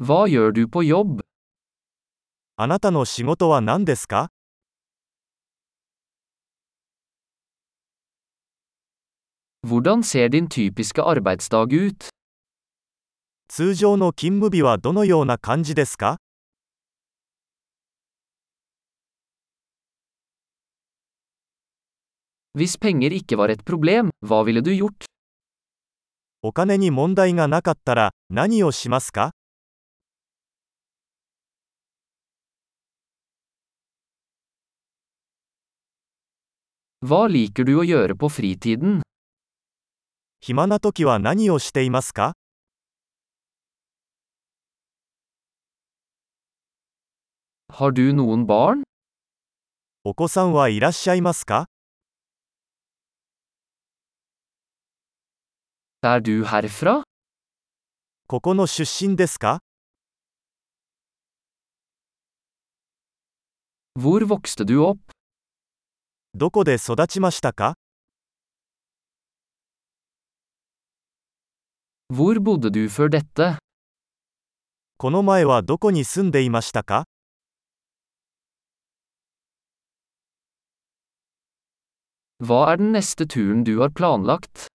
Hva gjør du på jobb? あなたの仕事は何ですか Hvordan ser din typiske arbeidsdag ut? 通常の勤務日はどのような感じですか Hvis penger ikke var et problem, hva ville du gjort? お金に問題がなかったら何をしますか暇な時は何をしていますかお子さんはいらっしゃいますか er、du ここの出身ですか du opp? どこで育ちましたか Hvor bodde du før dette? この前はどこに住んでいましたか Hva er den neste turen du har planlagt?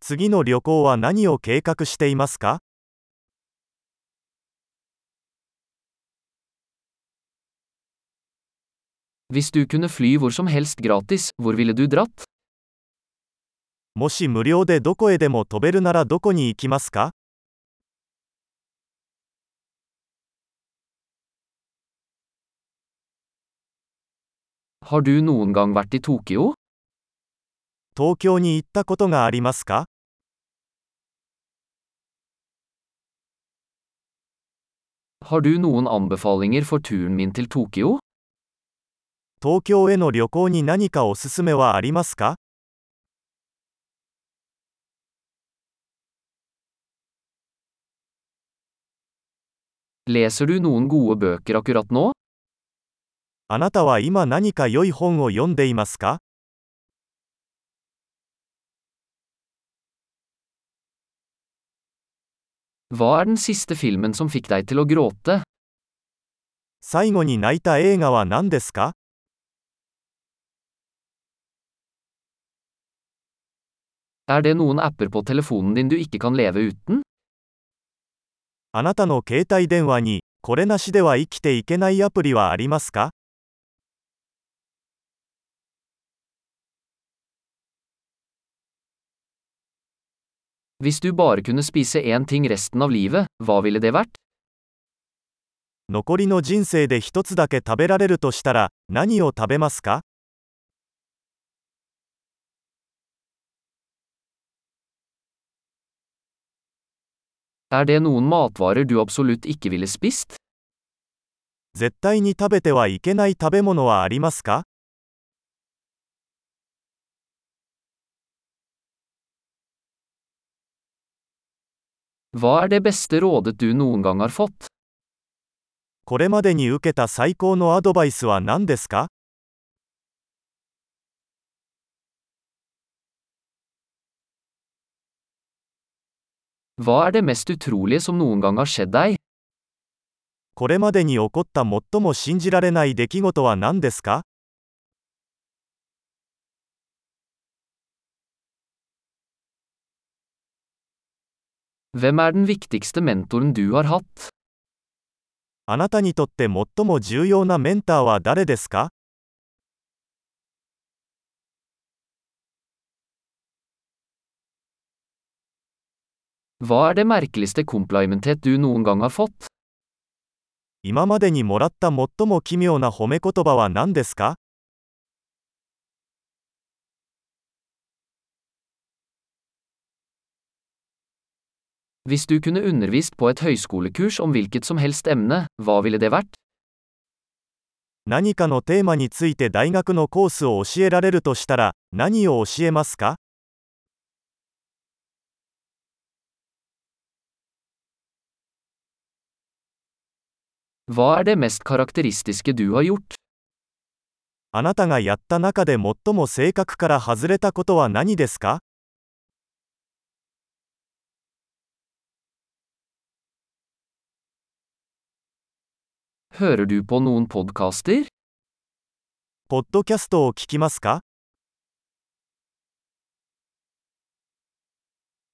次の旅行は何を計画していますか Hvis du kunne fly hvor som helst gratis, hvor ville du dratt? もし無料でどこへでも飛べるならどこに行きますか Har du noen gang vært i Tokyo? 東京に行ったことがありますか Har du noen anbefalinger for turen min til Tokyo? 東京への旅行に何かおすすめはありますか？あなたは今何か良い本を読んでいますか？最後に泣いた映画は何ですか？あなたの携帯電話にこれなしでは生きていけないアプリはありますか？残りの人生で一つだけ食べられるとしたら何を食べますか？Er det noen matvarer du absolutt ikke ville spist? 絶対に食べてはいけない食べ物はありますか Hva er det beste rådet du noen gang har fått? これまでに受けた最高のアドバイスは何ですかこれまでに起こった最も信じられない出来事は何ですか？あなたにとって最も重要なメンターは誰ですか？今までにもらった最も奇妙な褒め言葉は何ですか？何かのテーマについて大学のコースを教えられるとしたら何を教えますか？Hva er det mest karakteristiske du har gjort? あなたがやった中で最も性格から外れたことは何ですか Hører du på noen podkaster? ポッドキャストを聞きますか